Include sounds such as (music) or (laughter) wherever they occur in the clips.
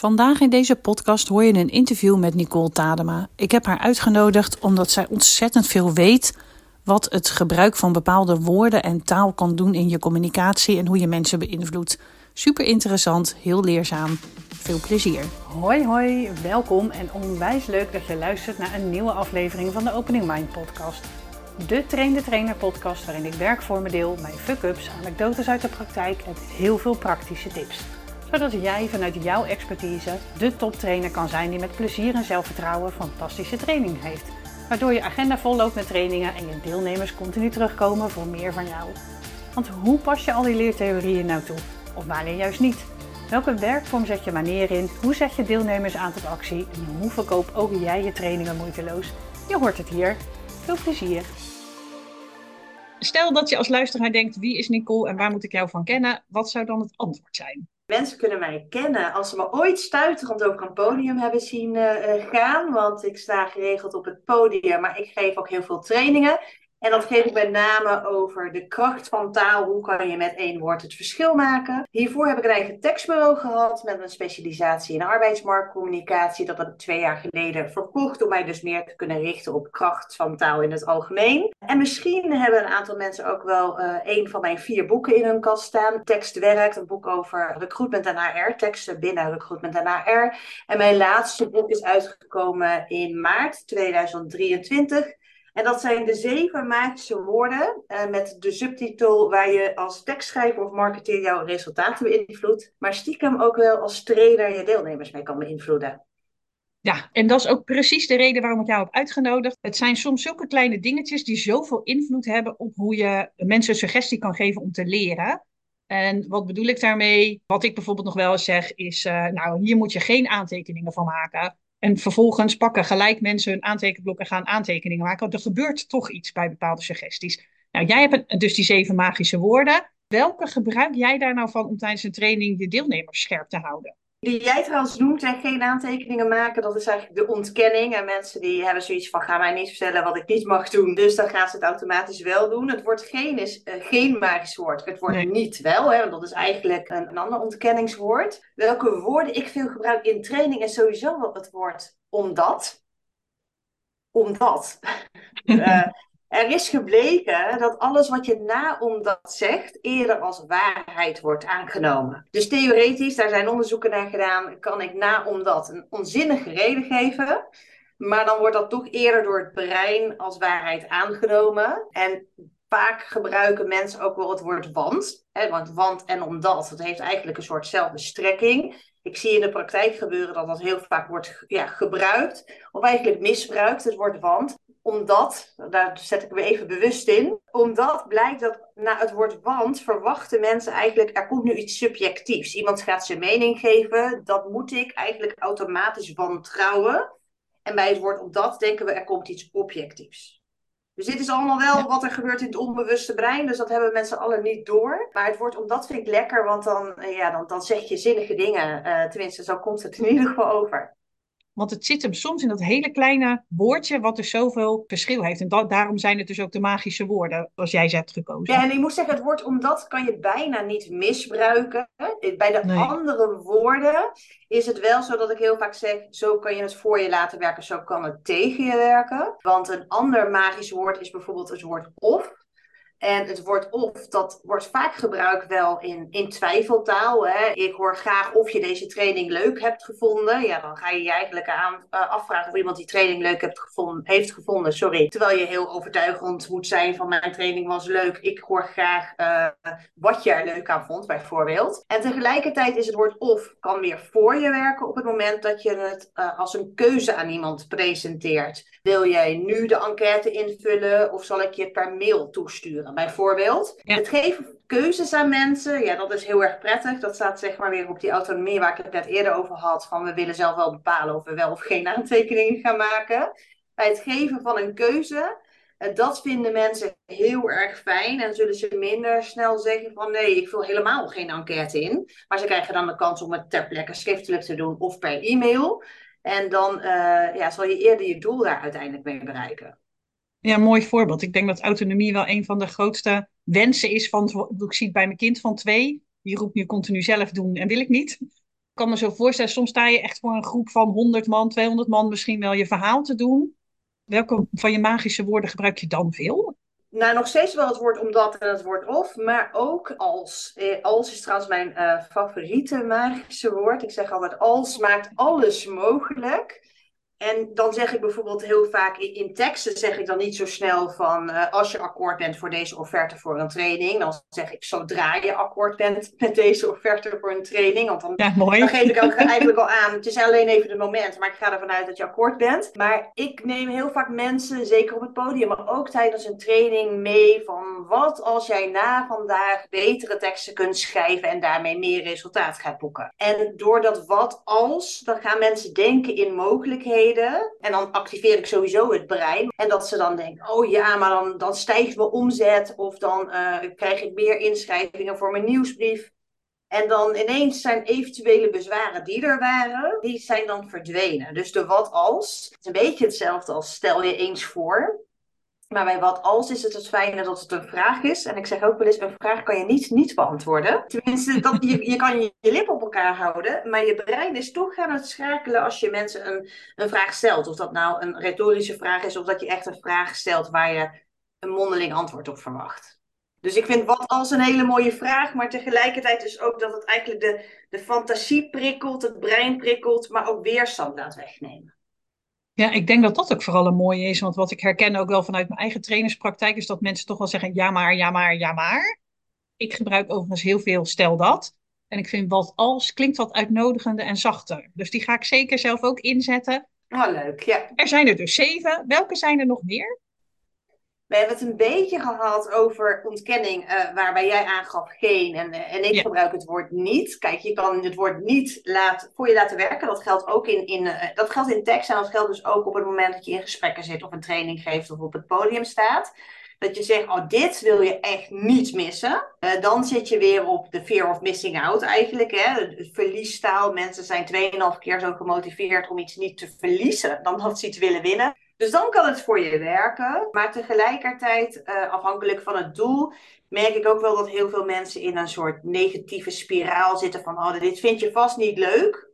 Vandaag in deze podcast hoor je een interview met Nicole Tadema. Ik heb haar uitgenodigd omdat zij ontzettend veel weet wat het gebruik van bepaalde woorden en taal kan doen in je communicatie en hoe je mensen beïnvloedt. Super interessant, heel leerzaam. Veel plezier. Hoi hoi, welkom en onwijs leuk dat je luistert naar een nieuwe aflevering van de Opening Mind podcast. De Train de Trainer podcast waarin ik werkvormen deel, mijn fuck-ups, anekdotes uit de praktijk en heel veel praktische tips zodat jij vanuit jouw expertise de toptrainer kan zijn die met plezier en zelfvertrouwen fantastische training heeft. Waardoor je agenda vol loopt met trainingen en je deelnemers continu terugkomen voor meer van jou. Want hoe pas je al die leertheorieën nou toe? Of wanneer juist niet? Welke werkvorm zet je wanneer in? Hoe zet je deelnemers aan tot actie? En hoe verkoop ook jij je trainingen moeiteloos? Je hoort het hier. Veel plezier! Stel dat je als luisteraar denkt, wie is Nicole en waar moet ik jou van kennen? Wat zou dan het antwoord zijn? Mensen kunnen mij kennen als ze me ooit stuiterend over een podium hebben zien uh, gaan. Want ik sta geregeld op het podium, maar ik geef ook heel veel trainingen. En dat geef ik met name over de kracht van taal. Hoe kan je met één woord het verschil maken? Hiervoor heb ik een eigen tekstbureau gehad met een specialisatie in arbeidsmarktcommunicatie. Dat heb ik twee jaar geleden verkocht om mij dus meer te kunnen richten op kracht van taal in het algemeen. En misschien hebben een aantal mensen ook wel uh, een van mijn vier boeken in hun kast staan. Tekst werkt, een boek over recruitment en HR, teksten binnen recruitment en HR. En mijn laatste boek is uitgekomen in maart 2023. En dat zijn de zeven magische woorden uh, met de subtitel waar je als tekstschrijver of marketeer jouw resultaten beïnvloedt, maar stiekem ook wel als trainer je deelnemers mee kan beïnvloeden. Ja, en dat is ook precies de reden waarom ik jou heb uitgenodigd. Het zijn soms zulke kleine dingetjes die zoveel invloed hebben op hoe je mensen suggestie kan geven om te leren. En wat bedoel ik daarmee? Wat ik bijvoorbeeld nog wel eens zeg is, uh, nou hier moet je geen aantekeningen van maken. En vervolgens pakken gelijk mensen hun aantekenblok en gaan aantekeningen maken. Er gebeurt toch iets bij bepaalde suggesties. Nou, jij hebt dus die zeven magische woorden. Welke gebruik jij daar nou van om tijdens een training de deelnemers scherp te houden? Die jij trouwens noemt en geen aantekeningen maken, dat is eigenlijk de ontkenning. En mensen die hebben zoiets van, ga mij niet vertellen wat ik niet mag doen. Dus dan gaan ze het automatisch wel doen. Het woord geen is uh, geen magisch woord. Het woord niet wel, hè, want dat is eigenlijk een, een ander ontkenningswoord. Welke woorden ik veel gebruik in training is sowieso wel het woord omdat. Omdat. uh, (laughs) Er is gebleken dat alles wat je na omdat zegt eerder als waarheid wordt aangenomen. Dus theoretisch, daar zijn onderzoeken naar gedaan, kan ik na omdat een onzinnige reden geven. Maar dan wordt dat toch eerder door het brein als waarheid aangenomen. En vaak gebruiken mensen ook wel het woord want. Hè, want want en omdat, dat heeft eigenlijk een soortzelfde strekking. Ik zie in de praktijk gebeuren dat dat heel vaak wordt ja, gebruikt, of eigenlijk misbruikt, het woord want omdat, daar zet ik me even bewust in, omdat blijkt dat na het woord want verwachten mensen eigenlijk, er komt nu iets subjectiefs. Iemand gaat zijn mening geven, dat moet ik eigenlijk automatisch wantrouwen. En bij het woord omdat denken we, er komt iets objectiefs. Dus dit is allemaal wel wat er gebeurt in het onbewuste brein. Dus dat hebben mensen allen niet door. Maar het woord omdat vind ik lekker, want dan, ja, dan, dan zeg je zinnige dingen. Uh, tenminste, zo komt het in ieder geval over. Want het zit hem soms in dat hele kleine woordje, wat dus zoveel verschil heeft. En daarom zijn het dus ook de magische woorden, als jij ze hebt gekozen. Ja, en ik moet zeggen, het woord omdat kan je bijna niet misbruiken. Bij de andere woorden is het wel zo dat ik heel vaak zeg, zo kan je het voor je laten werken, zo kan het tegen je werken. Want een ander magisch woord is bijvoorbeeld het woord of. En het woord of, dat wordt vaak gebruikt wel in, in twijfeltaal. Hè. Ik hoor graag of je deze training leuk hebt gevonden. Ja, dan ga je je eigenlijk aan, uh, afvragen of iemand die training leuk hebt gevonden, heeft gevonden. Sorry. Terwijl je heel overtuigend moet zijn van mijn training was leuk. Ik hoor graag uh, wat je er leuk aan vond, bijvoorbeeld. En tegelijkertijd is het woord of kan weer voor je werken op het moment dat je het uh, als een keuze aan iemand presenteert. Wil jij nu de enquête invullen of zal ik je per mail toesturen? Bijvoorbeeld. Het geven keuzes aan mensen, ja, dat is heel erg prettig. Dat staat zeg maar weer op die autonomie waar ik het net eerder over had. Van we willen zelf wel bepalen of we wel of geen aantekeningen gaan maken. Bij het geven van een keuze, eh, dat vinden mensen heel erg fijn. En zullen ze minder snel zeggen van nee, ik vul helemaal geen enquête in. Maar ze krijgen dan de kans om het ter plekke schriftelijk te doen of per e-mail. En dan uh, ja, zal je eerder je doel daar uiteindelijk mee bereiken. Ja, mooi voorbeeld. Ik denk dat autonomie wel een van de grootste wensen is van, ik zie het bij mijn kind van twee, die roept nu continu zelf doen en wil ik niet. Ik kan me zo voorstellen, soms sta je echt voor een groep van 100 man, 200 man misschien wel je verhaal te doen. Welke van je magische woorden gebruik je dan veel? Nou, nog steeds wel het woord omdat en het woord of, maar ook als. Eh, als is trouwens mijn uh, favoriete magische woord. Ik zeg altijd als maakt alles mogelijk. En dan zeg ik bijvoorbeeld heel vaak in, teksten, zeg ik dan niet zo snel van uh, als je akkoord bent voor deze offerte voor een training, dan zeg ik zodra je akkoord bent met deze offerte voor een training. Want dan, ja, mooi. dan geef ik ook eigenlijk al aan, het is alleen even het moment, maar ik ga ervan uit dat je akkoord bent. Maar ik neem heel vaak mensen, zeker op het podium, maar ook tijdens een training mee van wat als jij na vandaag betere teksten kunt schrijven en daarmee meer resultaat gaat boeken. En door dat wat als, dan gaan mensen denken in mogelijkheden en dan activeer ik sowieso het brein. En dat ze dan denken, oh ja, maar dan, dan stijgt mijn omzet. Of dan uh, krijg ik meer inschrijvingen voor mijn nieuwsbrief. En dan ineens zijn eventuele bezwaren die er waren, die zijn dan verdwenen. Dus de wat als, het is een beetje hetzelfde als stel je eens voor. Maar bij wat als is het het fijne dat het een vraag is. En ik zeg ook wel eens, een vraag kan je niet niet beantwoorden. Tenminste, je, je kan je, je lip op elkaar houden. Maar je brein is toch aan het schakelen als je mensen een, een vraag stelt. Of dat nou een retorische vraag is, of dat je echt een vraag stelt waar je een mondeling antwoord op verwacht. Dus ik vind wat als een hele mooie vraag, maar tegelijkertijd dus ook dat het eigenlijk de, de fantasie prikkelt, het brein prikkelt, maar ook weerstand laat wegnemen. Ja, ik denk dat dat ook vooral een mooie is. Want wat ik herken ook wel vanuit mijn eigen trainerspraktijk, is dat mensen toch wel zeggen: ja, maar, ja, maar, ja, maar. Ik gebruik overigens heel veel stel dat. En ik vind wat als klinkt wat uitnodigender en zachter. Dus die ga ik zeker zelf ook inzetten. Oh, leuk, ja. Er zijn er dus zeven. Welke zijn er nog meer? We hebben het een beetje gehad over ontkenning, uh, waarbij jij aangaf geen en, eh, en ik gebruik het woord niet. Kijk, je kan het woord niet laat, voor je laten werken. Dat geldt ook in, in, uh, dat geldt in tekst en dat geldt dus ook op het moment dat je in gesprekken zit of een training geeft of op het podium staat. Dat je zegt, oh, dit wil je echt niet missen. dan zit je weer op de fear of missing out eigenlijk. Hè? Verliestaal. Mensen zijn 2,5 keer zo gemotiveerd om iets niet te verliezen dan dat ze iets willen winnen. Dus dan kan het voor je werken. Maar tegelijkertijd, uh, afhankelijk van het doel, merk ik ook wel dat heel veel mensen in een soort negatieve spiraal zitten van, oh, dit vind je vast niet leuk.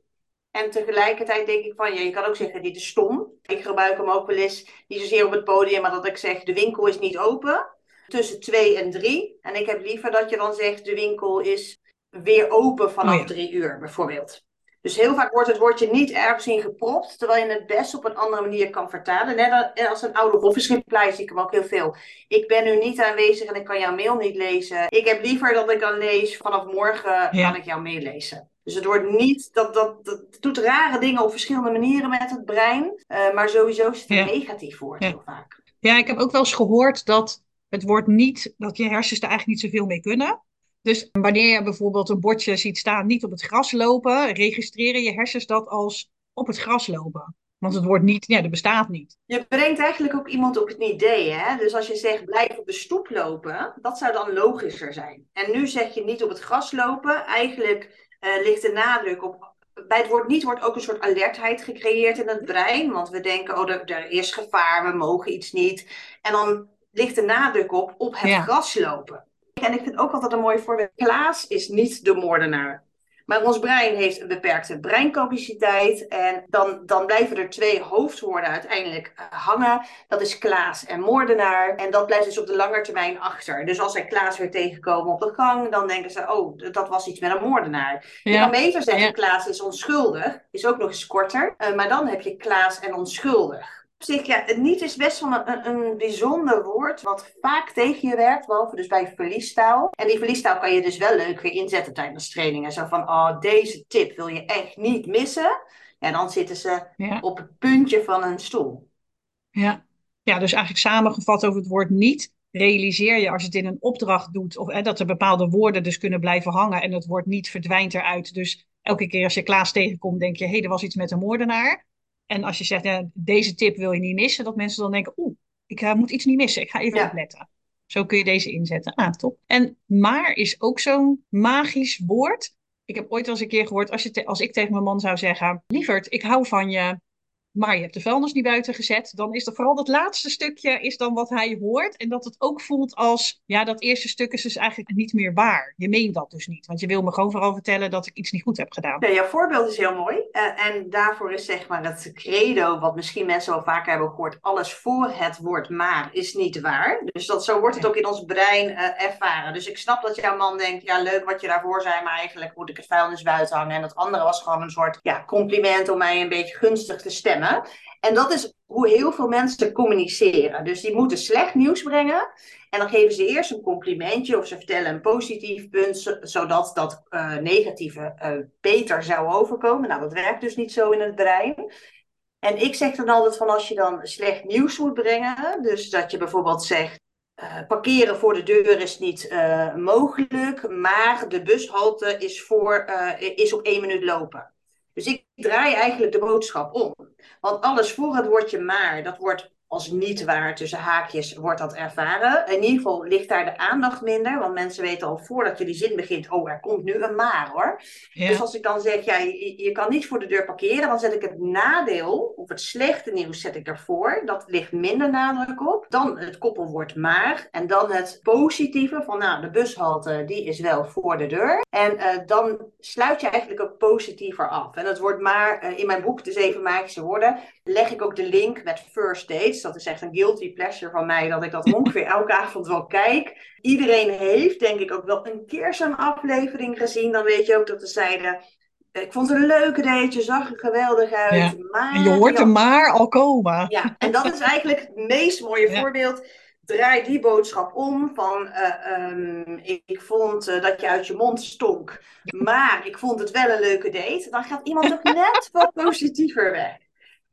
En tegelijkertijd denk ik van, ja, je kan ook zeggen, dit is stom. Ik gebruik hem ook wel eens, niet zozeer op het podium, maar dat ik zeg, de winkel is niet open. Tussen twee en drie. En ik heb liever dat je dan zegt, de winkel is weer open vanaf oh drie uur, bijvoorbeeld. Dus heel vaak wordt het woordje niet ergens in gepropt, terwijl je het best op een andere manier kan vertalen. Net als een oude office reply zie ik hem ook heel veel. Ik ben nu niet aanwezig en ik kan jouw mail niet lezen. Ik heb liever dat ik dan lees, vanaf morgen kan ik jouw mail lezen. Dus het wordt niet, dat, dat, dat doet rare dingen op verschillende manieren met het brein. Uh, maar sowieso is het een negatief woord heel vaak. Ja, ik heb ook wel eens gehoord dat het woord niet, dat je hersens er eigenlijk niet zoveel mee kunnen. Dus wanneer je bijvoorbeeld een bordje ziet staan niet op het gras lopen, registreren je hersens dat als op het gras lopen. Want het wordt niet, ja, dat bestaat niet. Je brengt eigenlijk ook iemand op het idee, hè? Dus als je zegt blijf op de stoep lopen, dat zou dan logischer zijn. En nu zeg je niet op het gras lopen. Eigenlijk uh, ligt de nadruk op. Bij het woord niet wordt ook een soort alertheid gecreëerd in het brein. Want we denken, oh, er, er is gevaar, we mogen iets niet. En dan ligt de nadruk op op het gras lopen. En ik vind ook altijd een mooi voorbeeld. Klaas is niet de moordenaar. Maar ons brein heeft een beperkte breincapaciteit. En dan, dan blijven er twee hoofdwoorden uiteindelijk eh, hangen. Dat is Klaas en moordenaar. En dat blijft dus op de lange termijn achter. Dus als zij Klaas weer tegenkomen op de gang, dan denken ze: oh, dat was iets met een moordenaar. Je kan beter zeggen: ja. Klaas is onschuldig. Is ook nog eens korter. Uh, maar dan heb je Klaas en onschuldig zich, ja, het niet is best wel een, een bijzonder woord wat vaak tegen je werkt, behalve dus bij verliestaal. En die verliestaal kan je dus wel leuk weer inzetten tijdens trainingen. Zo van, oh, deze tip wil je echt niet missen. En dan zitten ze op het puntje van een stoel. Ja. ja, dus eigenlijk samengevat over het woord niet, realiseer je als je het in een opdracht doet, of, dat er bepaalde woorden dus kunnen blijven hangen en het woord niet verdwijnt eruit. Dus elke keer als je Klaas tegenkomt, denk je, hé, hey, er was iets met een moordenaar. En als je zegt, ja, deze tip wil je niet missen, dat mensen dan denken, oeh, ik uh, moet iets niet missen, ik ga even ja. opletten. Zo kun je deze inzetten. Ah, top. En maar is ook zo'n magisch woord. Ik heb ooit wel eens een keer gehoord, als, je als ik tegen mijn man zou zeggen, lieverd, ik hou van je, maar je hebt de vuilnis niet buiten gezet, dan is er vooral dat laatste stukje is dan wat hij hoort. En dat het ook voelt als, ja, dat eerste stuk is dus eigenlijk niet meer waar. Je meent dat dus niet, want je wil me gewoon vooral vertellen dat ik iets niet goed heb gedaan. Ja, jouw voorbeeld is heel mooi. Uh, en daarvoor is zeg maar het credo, wat misschien mensen wel vaker hebben gehoord, alles voor het woord maar is niet waar. Dus dat, zo wordt het ook in ons brein uh, ervaren. Dus ik snap dat jouw man denkt, ja leuk wat je daarvoor zei, maar eigenlijk moet ik het vuilnis buiten hangen. En dat andere was gewoon een soort ja, compliment om mij een beetje gunstig te stemmen. En dat is hoe heel veel mensen communiceren. Dus die moeten slecht nieuws brengen. En dan geven ze eerst een complimentje of ze vertellen een positief punt, zodat dat uh, negatieve uh, beter zou overkomen. Nou, dat werkt dus niet zo in het brein. En ik zeg dan altijd van als je dan slecht nieuws moet brengen, dus dat je bijvoorbeeld zegt, uh, parkeren voor de deur is niet mogelijk, maar de bushalte is, voor, is op één minuut lopen. Dus ik draai eigenlijk de boodschap om. Want alles voor het woordje maar, dat wordt als niet waar tussen haakjes wordt dat ervaren. In ieder geval ligt daar de aandacht minder, want mensen weten al voordat je die zin begint, oh, er komt nu een maar hoor. Dus als ik dan zeg, ja, je, je, kan niet voor de deur parkeren, dan zet ik het nadeel of het slechte nieuws zet ik ervoor. Dat ligt minder nadruk op. Dan het koppelwoord maar en dan het positieve van, nou, de bushalte, die is wel voor de deur. En uh, dan sluit je eigenlijk ook positiever af. En het wordt maar, uh, in mijn boek De Zeven Magische Woorden, leg ik ook de link met first dat is echt een guilty pleasure van mij, dat ik dat ongeveer (laughs) elke avond wel kijk. Iedereen heeft, denk ik, ook wel een keer zo'n aflevering gezien. Dan weet je ook dat ze zeiden. Ik vond het een leuke date, je zag er geweldig uit. Ja. Maar, en je hoort er maar al komen. Ja, en dat is eigenlijk het meest mooie (laughs) voorbeeld draai die boodschap om van uh, um, ik, ik, vond uh, dat je uit je mond stonk, maar ik vond het wel een leuke date, dan gaat iemand ook (laughs) net wat positiever weg.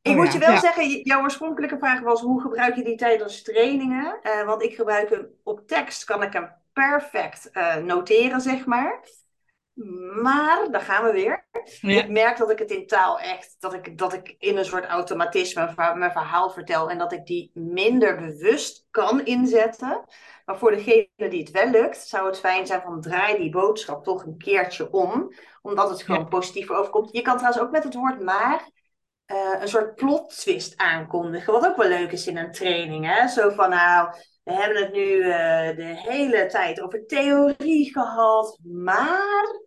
Ik moet je wel zeggen, jouw oorspronkelijke vraag was hoe gebruik je die tijdens trainingen? Uh, want ik gebruik hem op tekst, kan ik hem perfect uh, noteren, zeg maar. Maar, daar gaan we weer. Ik merk dat ik het in taal echt, dat ik, dat ik in een soort automatisme mijn verhaal vertel en dat ik die minder bewust kan inzetten. Maar voor degene die het wel lukt, zou het fijn zijn van draai die boodschap toch een keertje om. Omdat het gewoon ja. positiever overkomt. Je kan trouwens ook met het woord maar uh, een soort plot twist aankondigen. Wat ook wel leuk is in een training. Hè? Zo van nou, we hebben het nu uh, de hele tijd over theorie gehad, maar.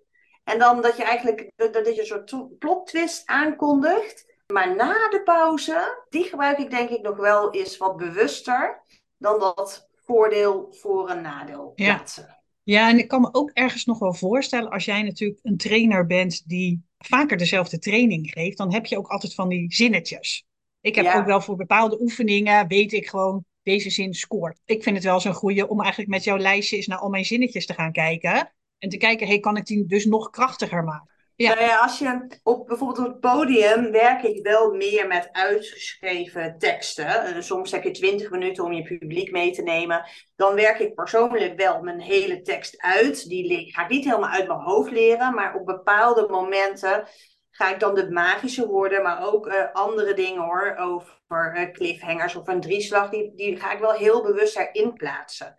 En dan dat je eigenlijk dat, dat je een soort plot twist aankondigt. Maar na de pauze, die gebruik ik denk ik nog wel eens wat bewuster dan dat voordeel voor een nadeel plaatsen. Ja. Ja, en ik kan me ook ergens nog wel voorstellen als jij natuurlijk een trainer bent die vaker dezelfde training geeft, dan heb je ook altijd van die zinnetjes. Ik heb ook wel voor bepaalde oefeningen, weet ik gewoon, deze zin scoort. Ik vind het wel zo'n goede om eigenlijk met jouw lijstje eens naar al mijn zinnetjes te gaan kijken. En te kijken, hey, kan ik die dus nog krachtiger maken? Ja. Nou ja, als je op bijvoorbeeld op het podium werk ik wel meer met uitgeschreven teksten. Uh, soms heb je 20 minuten om je publiek mee te nemen. Dan werk ik persoonlijk wel mijn hele tekst uit. Die ga ik niet helemaal uit mijn hoofd leren, maar op bepaalde momenten ga ik dan de magische woorden, maar ook uh, andere dingen hoor, over uh, cliffhangers of een drieslag, die, die ga ik wel heel bewust erin plaatsen.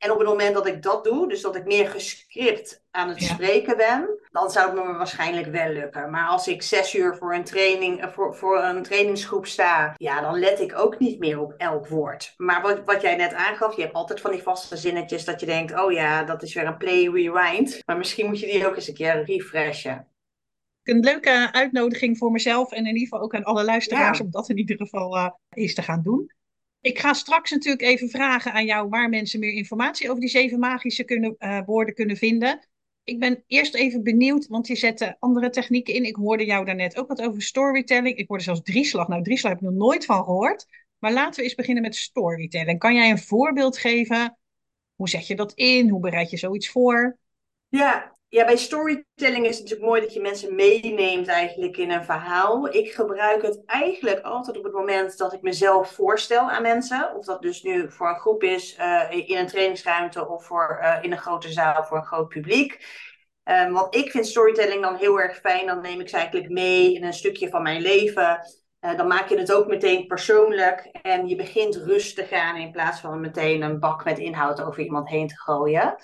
En op het moment dat ik dat doe, dus dat ik meer gescript aan het spreken ben, dan zou het me waarschijnlijk wel lukken. Maar als ik zes uur voor een, training, eh, voor, voor een trainingsgroep sta, ja, dan let ik ook niet meer op elk woord. Maar wat, wat jij net aangaf, je hebt altijd van die vaste zinnetjes dat je denkt, oh ja, dat is weer een play rewind. Maar misschien moet je die ook eens een keer refreshen. Een leuke uitnodiging voor mezelf en in ieder geval ook aan alle luisteraars om dat in ieder geval uh, eens te gaan doen. Ik ga straks natuurlijk even vragen aan jou waar mensen meer informatie over die zeven magische kunnen, uh, woorden kunnen vinden. Ik ben eerst even benieuwd, want je zette andere technieken in. Ik hoorde jou daarnet ook wat over storytelling. Ik hoorde zelfs drieslag. Nou, drieslag heb ik nog nooit van gehoord. Maar laten we eens beginnen met storytelling. Kan jij een voorbeeld geven? Hoe zet je dat in? Hoe bereid je zoiets voor? Ja, ja, bij storytelling is het natuurlijk mooi dat je mensen meeneemt eigenlijk in een verhaal. Ik gebruik het eigenlijk altijd op het moment dat ik mezelf voorstel aan mensen. Of dat dus nu voor een groep is, uh, in een trainingsruimte of voor, uh, in een grote zaal voor een groot publiek. Um, want ik vind storytelling dan heel erg fijn. Dan neem ik ze eigenlijk mee in een stukje van mijn leven. Uh, dan maak je het ook meteen persoonlijk. En je begint rustig aan in plaats van meteen een bak met inhoud over iemand heen te gooien.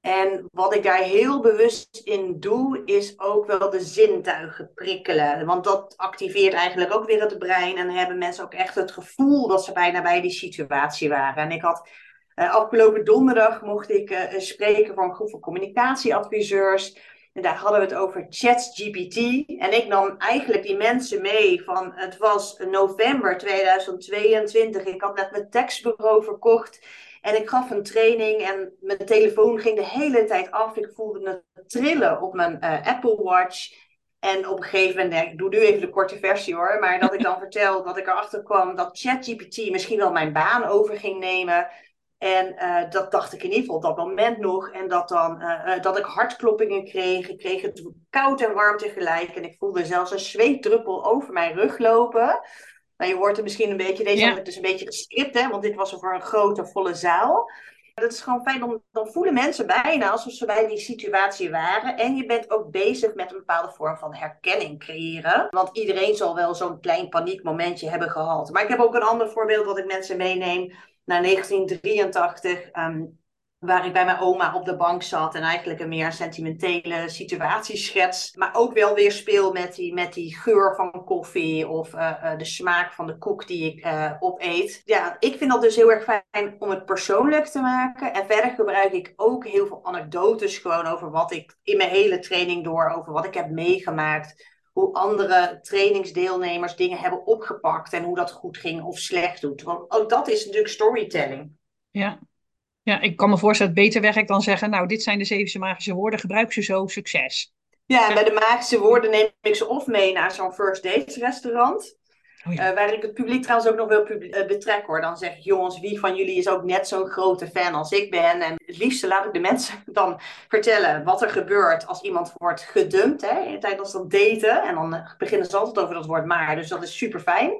En wat ik daar heel bewust in doe, is ook wel de zintuigen prikkelen. Want dat activeert eigenlijk ook weer het brein. En hebben mensen ook echt het gevoel dat ze bijna bij die situatie waren. En ik had uh, afgelopen donderdag mocht ik uh, spreken voor een groep van communicatieadviseurs. En daar hadden we het over ChatGPT. En ik nam eigenlijk die mensen mee van, het was november 2022. Ik had net mijn tekstbureau verkocht. En ik gaf een training en mijn telefoon ging de hele tijd af. Ik voelde het trillen op mijn uh, Apple Watch. En op een gegeven moment, ik doe nu even de korte versie hoor, maar dat ik dan (laughs) vertel dat ik erachter kwam dat ChatGPT misschien wel mijn baan over ging nemen. En uh, dat dacht ik in ieder geval op dat moment nog. En dat, dan, uh, dat ik hartkloppingen kreeg. Ik kreeg het koud en warm tegelijk. En ik voelde zelfs een zweetdruppel over mijn rug lopen. Nou, je hoort er misschien een beetje, deze ja. dus een beetje gescript, hè, want dit was voor een grote, volle zaal. Dat is gewoon fijn, dan, dan voelen mensen bijna alsof ze bij die situatie waren. En je bent ook bezig met een bepaalde vorm van herkenning creëren. Want iedereen zal wel zo'n klein paniekmomentje hebben gehad. Maar ik heb ook een ander voorbeeld wat ik mensen meeneem naar 1983. Um, waar ik bij mijn oma op de bank zat en eigenlijk een meer sentimentele situatie schets. Maar ook wel weer speel met die, met die geur van koffie of uh, uh, de smaak van de koek die ik uh, opeet. Ja, ik vind dat dus heel erg fijn om het persoonlijk te maken. En verder gebruik ik ook heel veel anekdotes gewoon over wat ik in mijn hele training door, over wat ik heb meegemaakt. Hoe andere trainingsdeelnemers dingen hebben opgepakt en hoe dat goed ging of slecht doet. Want ook dat is natuurlijk storytelling. Ja, ja, ik kan me voorstellen dat beter werkt dan zeggen, nou, dit zijn de zeven magische woorden, gebruik ze zo, succes. Ja, en bij de magische woorden neem ik ze of mee naar zo'n first dates restaurant. Oh ja. uh, waar ik het publiek trouwens ook nog wil uh, betrekken hoor. Dan zeg ik, jongens, wie van jullie is ook net zo'n grote fan als ik ben? En het liefste laat ik de mensen (laughs) dan vertellen wat er gebeurt als iemand wordt gedumpt hè, tijdens dat daten. En dan beginnen ze altijd over dat woord maar, dus dat is super fijn.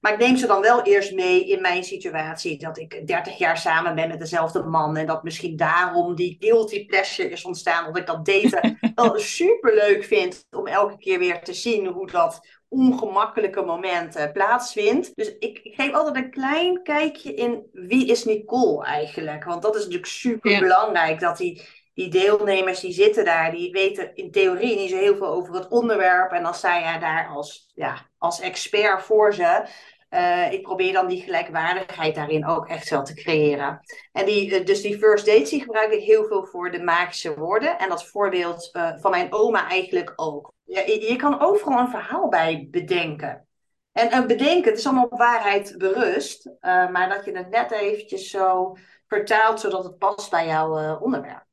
Maar ik neem ze dan wel eerst mee in mijn situatie. Dat ik 30 jaar samen ben met dezelfde man. En dat misschien daarom die guilty pleasure is ontstaan. Dat ik dat daten (laughs) wel super leuk vind. Om elke keer weer te zien hoe dat ongemakkelijke moment uh, plaatsvindt. Dus ik, ik, geef altijd een klein kijkje in wie is Nicole eigenlijk. Want dat is natuurlijk super belangrijk. Dat die, die deelnemers die zitten daar, die weten in theorie niet zo heel veel over het onderwerp. En dan sta jij daar als, ja, als expert voor ze. Uh, ik probeer dan die gelijkwaardigheid daarin ook echt wel te creëren. En die, uh, dus die first dates die gebruik ik heel veel voor de magische woorden. En dat voorbeeld uh, van mijn oma eigenlijk ook. Ja, je, kan overal een verhaal bij bedenken. En bedenken, het is allemaal waarheid berust. maar dat je het net eventjes zo vertaalt, zodat het past bij jouw onderwerp.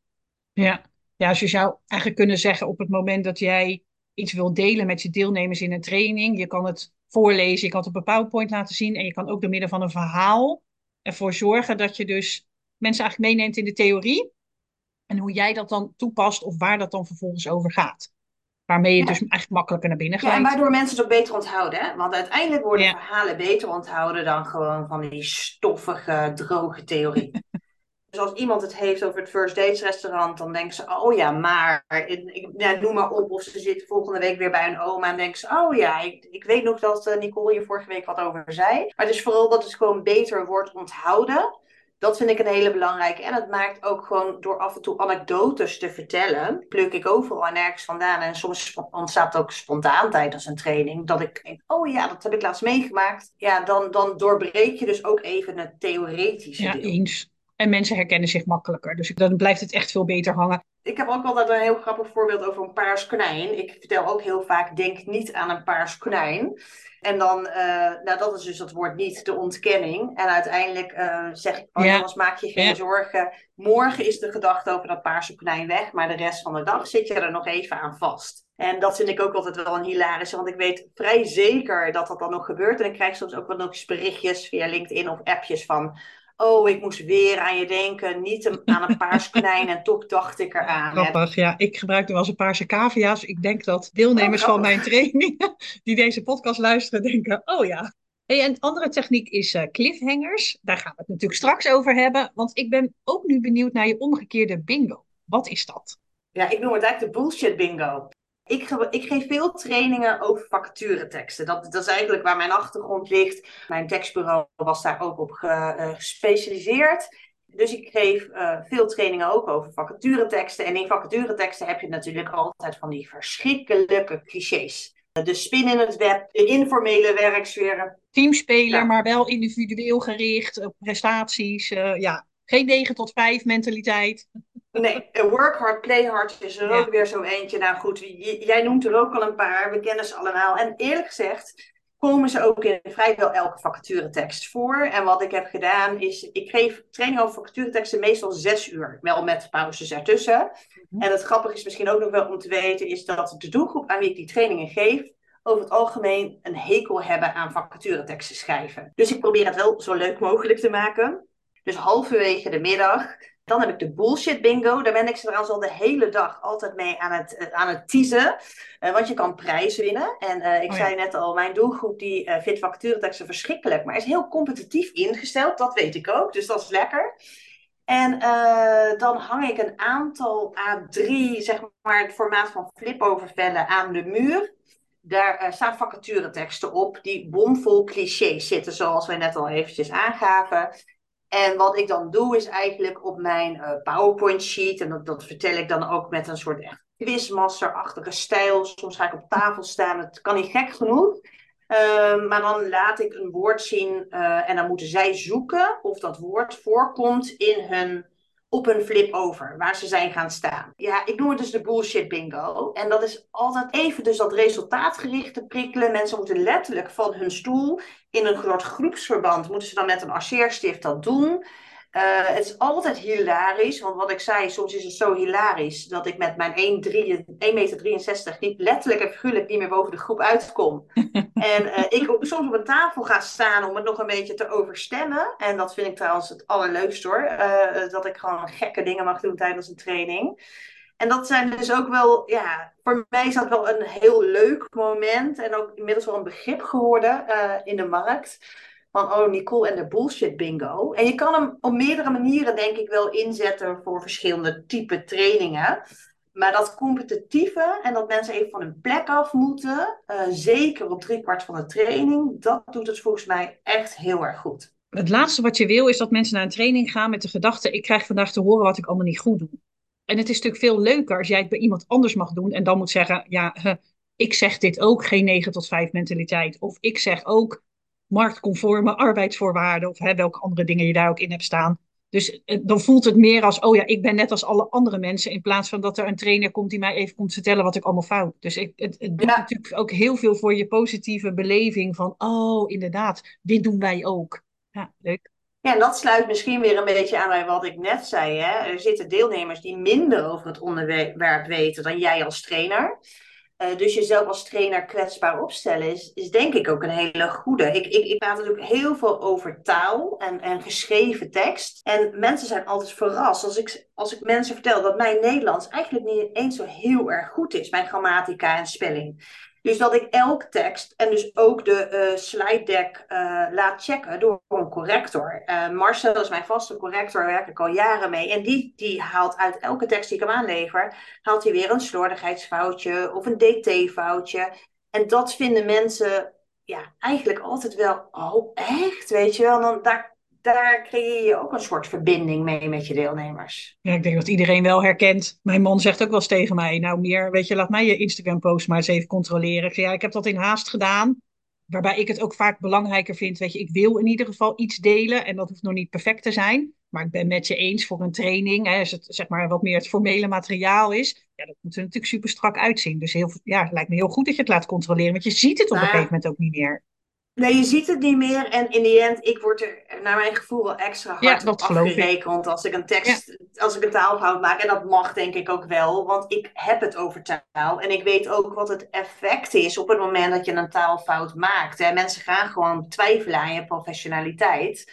Ja. ja, dus je zou eigenlijk kunnen zeggen op het moment dat jij iets wil delen met je deelnemers in een training, je kan het voorlezen, je kan het op een PowerPoint laten zien en je kan ook door middel van een verhaal ervoor zorgen dat je dus mensen eigenlijk meeneemt in de theorie en hoe jij dat dan toepast of waar dat dan vervolgens over gaat. Waarmee je ja. dus eigenlijk makkelijker naar binnen gaat. Ja, en waardoor mensen het ook beter onthouden. Hè? Want uiteindelijk worden ja. verhalen beter onthouden dan gewoon van die stoffige, droge theorie. Dus als iemand het heeft over het First Dates restaurant, dan denken ze, oh ja, maar, ik, ja, noem maar op. Of ze zit volgende week weer bij een oma en denken ze, oh ja, ik, ik weet nog dat uh, Nicole je vorige week wat over zei. Maar het is vooral dat het gewoon beter wordt onthouden. Dat vind ik een hele belangrijke. En het maakt ook gewoon door af en toe anekdotes te vertellen. Pluk ik overal en ergens vandaan. En soms ontstaat ook spontaan tijdens een training. Dat ik denk, oh ja, dat heb ik laatst meegemaakt. Ja, dan, dan doorbreek je dus ook even het theoretische ja, deel. eens. En mensen herkennen zich makkelijker. Dus dan blijft het echt veel beter hangen. Ik heb ook altijd een heel grappig voorbeeld over een paars konijn. Ik vertel ook heel vaak, denk niet aan een paars konijn. En dan, uh, nou dat is dus dat woord niet, de ontkenning. En uiteindelijk uh, zeg ik, oh, ja. maak je geen ja. zorgen. Morgen is de gedachte over dat paarse konijn weg, maar de rest van de dag zit je er nog even aan vast. En dat vind ik ook altijd wel een hilarische, want ik weet vrij zeker dat dat dan nog gebeurt. En ik krijg soms ook wel nog eens berichtjes via LinkedIn of appjes van... Oh, ik moest weer aan je denken. Niet aan een paars konijn. en toch dacht ik eraan. Grappig, ja. Ik gebruik nu als een paarse cavia's. Ik denk dat deelnemers oh, van mijn training die deze podcast luisteren denken, oh ja. Hey, en een andere techniek is uh, cliffhangers. Daar gaan we het natuurlijk straks over hebben. Want ik ben ook nu benieuwd naar je omgekeerde bingo. Wat is dat? Ja, ik noem het eigenlijk de bullshit bingo. Ik, ge ik, geef veel trainingen over vacatureteksten. Dat, dat, is eigenlijk waar mijn achtergrond ligt. Mijn tekstbureau was daar ook op ge uh, gespecialiseerd. Dus ik geef uh, veel trainingen ook over vacatureteksten. En in vacatureteksten heb je natuurlijk altijd van die verschrikkelijke clichés. De spin in het web, de informele werksferen. Teamspeler, maar wel individueel gericht, op prestaties. Uh, ja, geen 9 tot 5 mentaliteit. Nee, work hard, play hard is er ook weer zo eentje. Nou goed, jij noemt er ook al een paar, we kennen ze allemaal. En eerlijk gezegd komen ze ook in vrijwel elke vacaturetekst voor. En wat ik heb gedaan is, ik geef training over vacatureteksten meestal zes uur. Wel met pauzes ertussen. Mhm. En het grappige is misschien ook nog wel om te weten, is dat de doelgroep aan wie ik die trainingen geef, over het algemeen een hekel hebben aan vacatureteksten schrijven. Dus ik probeer het wel zo leuk mogelijk te maken. Dus halverwege de middag. Dan heb ik de bullshit bingo. Daar ben ik ze trouwens al de hele dag altijd mee aan het, eh, aan het teasen. Uh, want je kan prijzen winnen. En uh, ik oh zei net al, mijn doelgroep die uh, vindt vacatureteksten verschrikkelijk. Maar is heel competitief ingesteld. Dat weet ik ook. Dus dat is lekker. En dan hang ik een aantal A3, zeg maar het formaat van flipovervellen aan de muur. Daar staan vacatureteksten op die bomvol clichés zitten, zoals wij net al eventjes aangaven. En wat ik dan doe is eigenlijk op mijn uh, PowerPoint sheet, en dat, dat vertel ik dan ook met een soort echt quizmaster-achtige stijl. Soms ga ik op tafel staan, het kan niet gek genoeg. Uh, maar dan laat ik een woord zien uh, en dan moeten zij zoeken of dat woord voorkomt in hun op een flip over, waar ze zijn gaan staan. Ja, ik noem het dus de bullshit bingo. En dat is altijd even dus dat resultaatgerichte prikkelen. Mensen moeten letterlijk van hun stoel in een groot groepsverband, moeten ze dan met een arceerstift dat doen. Uh, het is altijd hilarisch, want wat ik zei, soms is het zo hilarisch dat ik met mijn 1,63 meter niet letterlijk en figuurlijk niet meer boven de groep uitkom. (laughs) en uh, ik soms op een tafel ga staan om het nog een beetje te overstemmen. En dat vind ik trouwens het allerleukste hoor, uh, dat ik gewoon gekke dingen mag doen tijdens een training. En dat zijn dus ook wel, ja, voor mij is dat wel een heel leuk moment en ook inmiddels wel een begrip geworden in de markt van oh Nicole en de bullshit bingo. En je kan hem op meerdere manieren denk ik wel inzetten voor verschillende type trainingen. Maar dat competitieve en dat mensen even van hun plek af moeten, uh, zeker op driekwart van de training, dat doet het volgens mij echt heel erg goed. Het laatste wat je wil is dat mensen naar een training gaan met de gedachte: ik krijg vandaag te horen wat ik allemaal niet goed doe. En het is natuurlijk veel leuker als jij het bij iemand anders mag doen en dan moet zeggen: ja, ik zeg dit ook, geen 9 tot 5 mentaliteit. Of ik zeg ook, marktconforme arbeidsvoorwaarden of hè, welke andere dingen je daar ook in hebt staan. Dus eh, dan voelt het meer als, oh ja, ik ben net als alle andere mensen, in plaats van dat er een trainer komt die mij even komt vertellen wat ik allemaal fout. Dus ik, het, het doet natuurlijk ook heel veel voor je positieve beleving van, oh inderdaad, dit doen wij ook. Ja, leuk. Ja, en dat sluit misschien weer een beetje aan bij wat ik net zei. Hè? Er zitten deelnemers die minder over het onderwerp weten dan jij als trainer. Uh, dus jezelf als trainer kwetsbaar opstellen is, is denk ik ook een hele goede. Ik, ik, ik praat natuurlijk heel veel over taal en, en geschreven tekst. En mensen zijn altijd verrast als ik, als ik mensen vertel dat mijn Nederlands eigenlijk niet eens zo heel erg goed is. Mijn grammatica en spelling. Dus dat ik elk tekst en dus ook de uh, slide deck uh, laat checken door een corrector. Uh, Marcel is mijn vaste corrector, daar werk ik al jaren mee. En die, die haalt uit elke tekst die ik hem aanlever, haalt hij weer een slordigheidsfoutje of een dt-foutje. En dat vinden mensen ja, eigenlijk altijd wel, oh echt, weet je wel. Dan, daar, daar creëer je ook een soort verbinding mee met je deelnemers. Ja, ik denk dat iedereen wel herkent. Mijn man zegt ook wel eens tegen mij, nou meer, weet je, laat mij je Instagram post maar eens even controleren. Ik ja, ik heb dat in haast gedaan. Waarbij ik het ook vaak belangrijker vind, weet je, ik wil in ieder geval iets delen en dat hoeft nog niet perfect te zijn. Maar ik ben met je eens voor een training, hè, als het zeg maar wat meer het formele materiaal is, ja, dat moet er natuurlijk super strak uitzien. Dus heel, ja, het lijkt me heel goed dat je het laat controleren, want je ziet het op een gegeven moment ook niet meer. Nee, je ziet het niet meer. En in die end, ik word er naar mijn gevoel wel extra hard ja, op afgerekend als ik een tekst, als ik een taalfout maak. En dat mag denk ik ook wel, want ik heb het over taal. En ik weet ook wat het effect is op het moment dat je een taalfout maakt. Hè. Mensen gaan gewoon twijfelen aan je professionaliteit.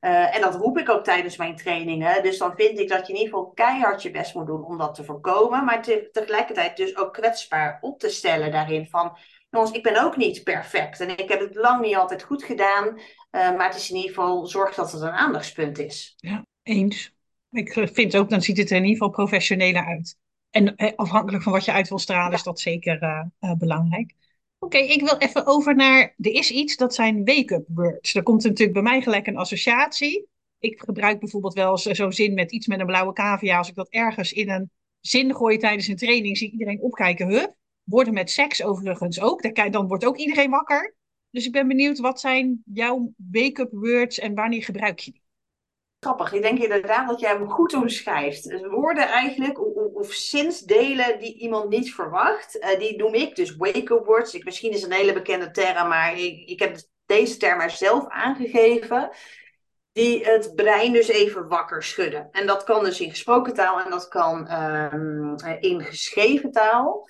Uh, en dat roep ik ook tijdens mijn trainingen. Dus dan vind ik dat je in ieder geval keihard je best moet doen om dat te voorkomen. Maar te, tegelijkertijd dus ook kwetsbaar op te stellen daarin van jongens, ik ben ook niet perfect. En ik heb het lang niet altijd goed gedaan. Uh, maar het is in ieder geval, zorg dat het een aandachtspunt is. Ja, eens. Ik vind ook, dan ziet het er in ieder geval professioneler uit. En eh, afhankelijk van wat je uit wil stralen, is dat zeker uh, belangrijk. Oké, ik wil even over naar, er is iets, dat zijn wake-up words. Er komt natuurlijk bij mij gelijk een associatie. Ik gebruik bijvoorbeeld wel zo'n zin met iets met een blauwe cavia. Als ik dat ergens in een zin gooi tijdens een training, zie iedereen opkijken. Hup, worden met seks overigens ook. Dan wordt ook iedereen wakker. Dus ik ben benieuwd, wat zijn jouw wake-up words en wanneer gebruik je die? Grappig, ik denk inderdaad dat jij hem goed omschrijft. Dus woorden eigenlijk, of, zinsdelen die iemand niet verwacht, uh, die noem ik dus wake-up words. Ik, misschien is een hele bekende term, maar ik, ik heb deze term er zelf aangegeven. Die het brein dus even wakker schudden. En dat kan dus in gesproken taal en dat kan um, in geschreven taal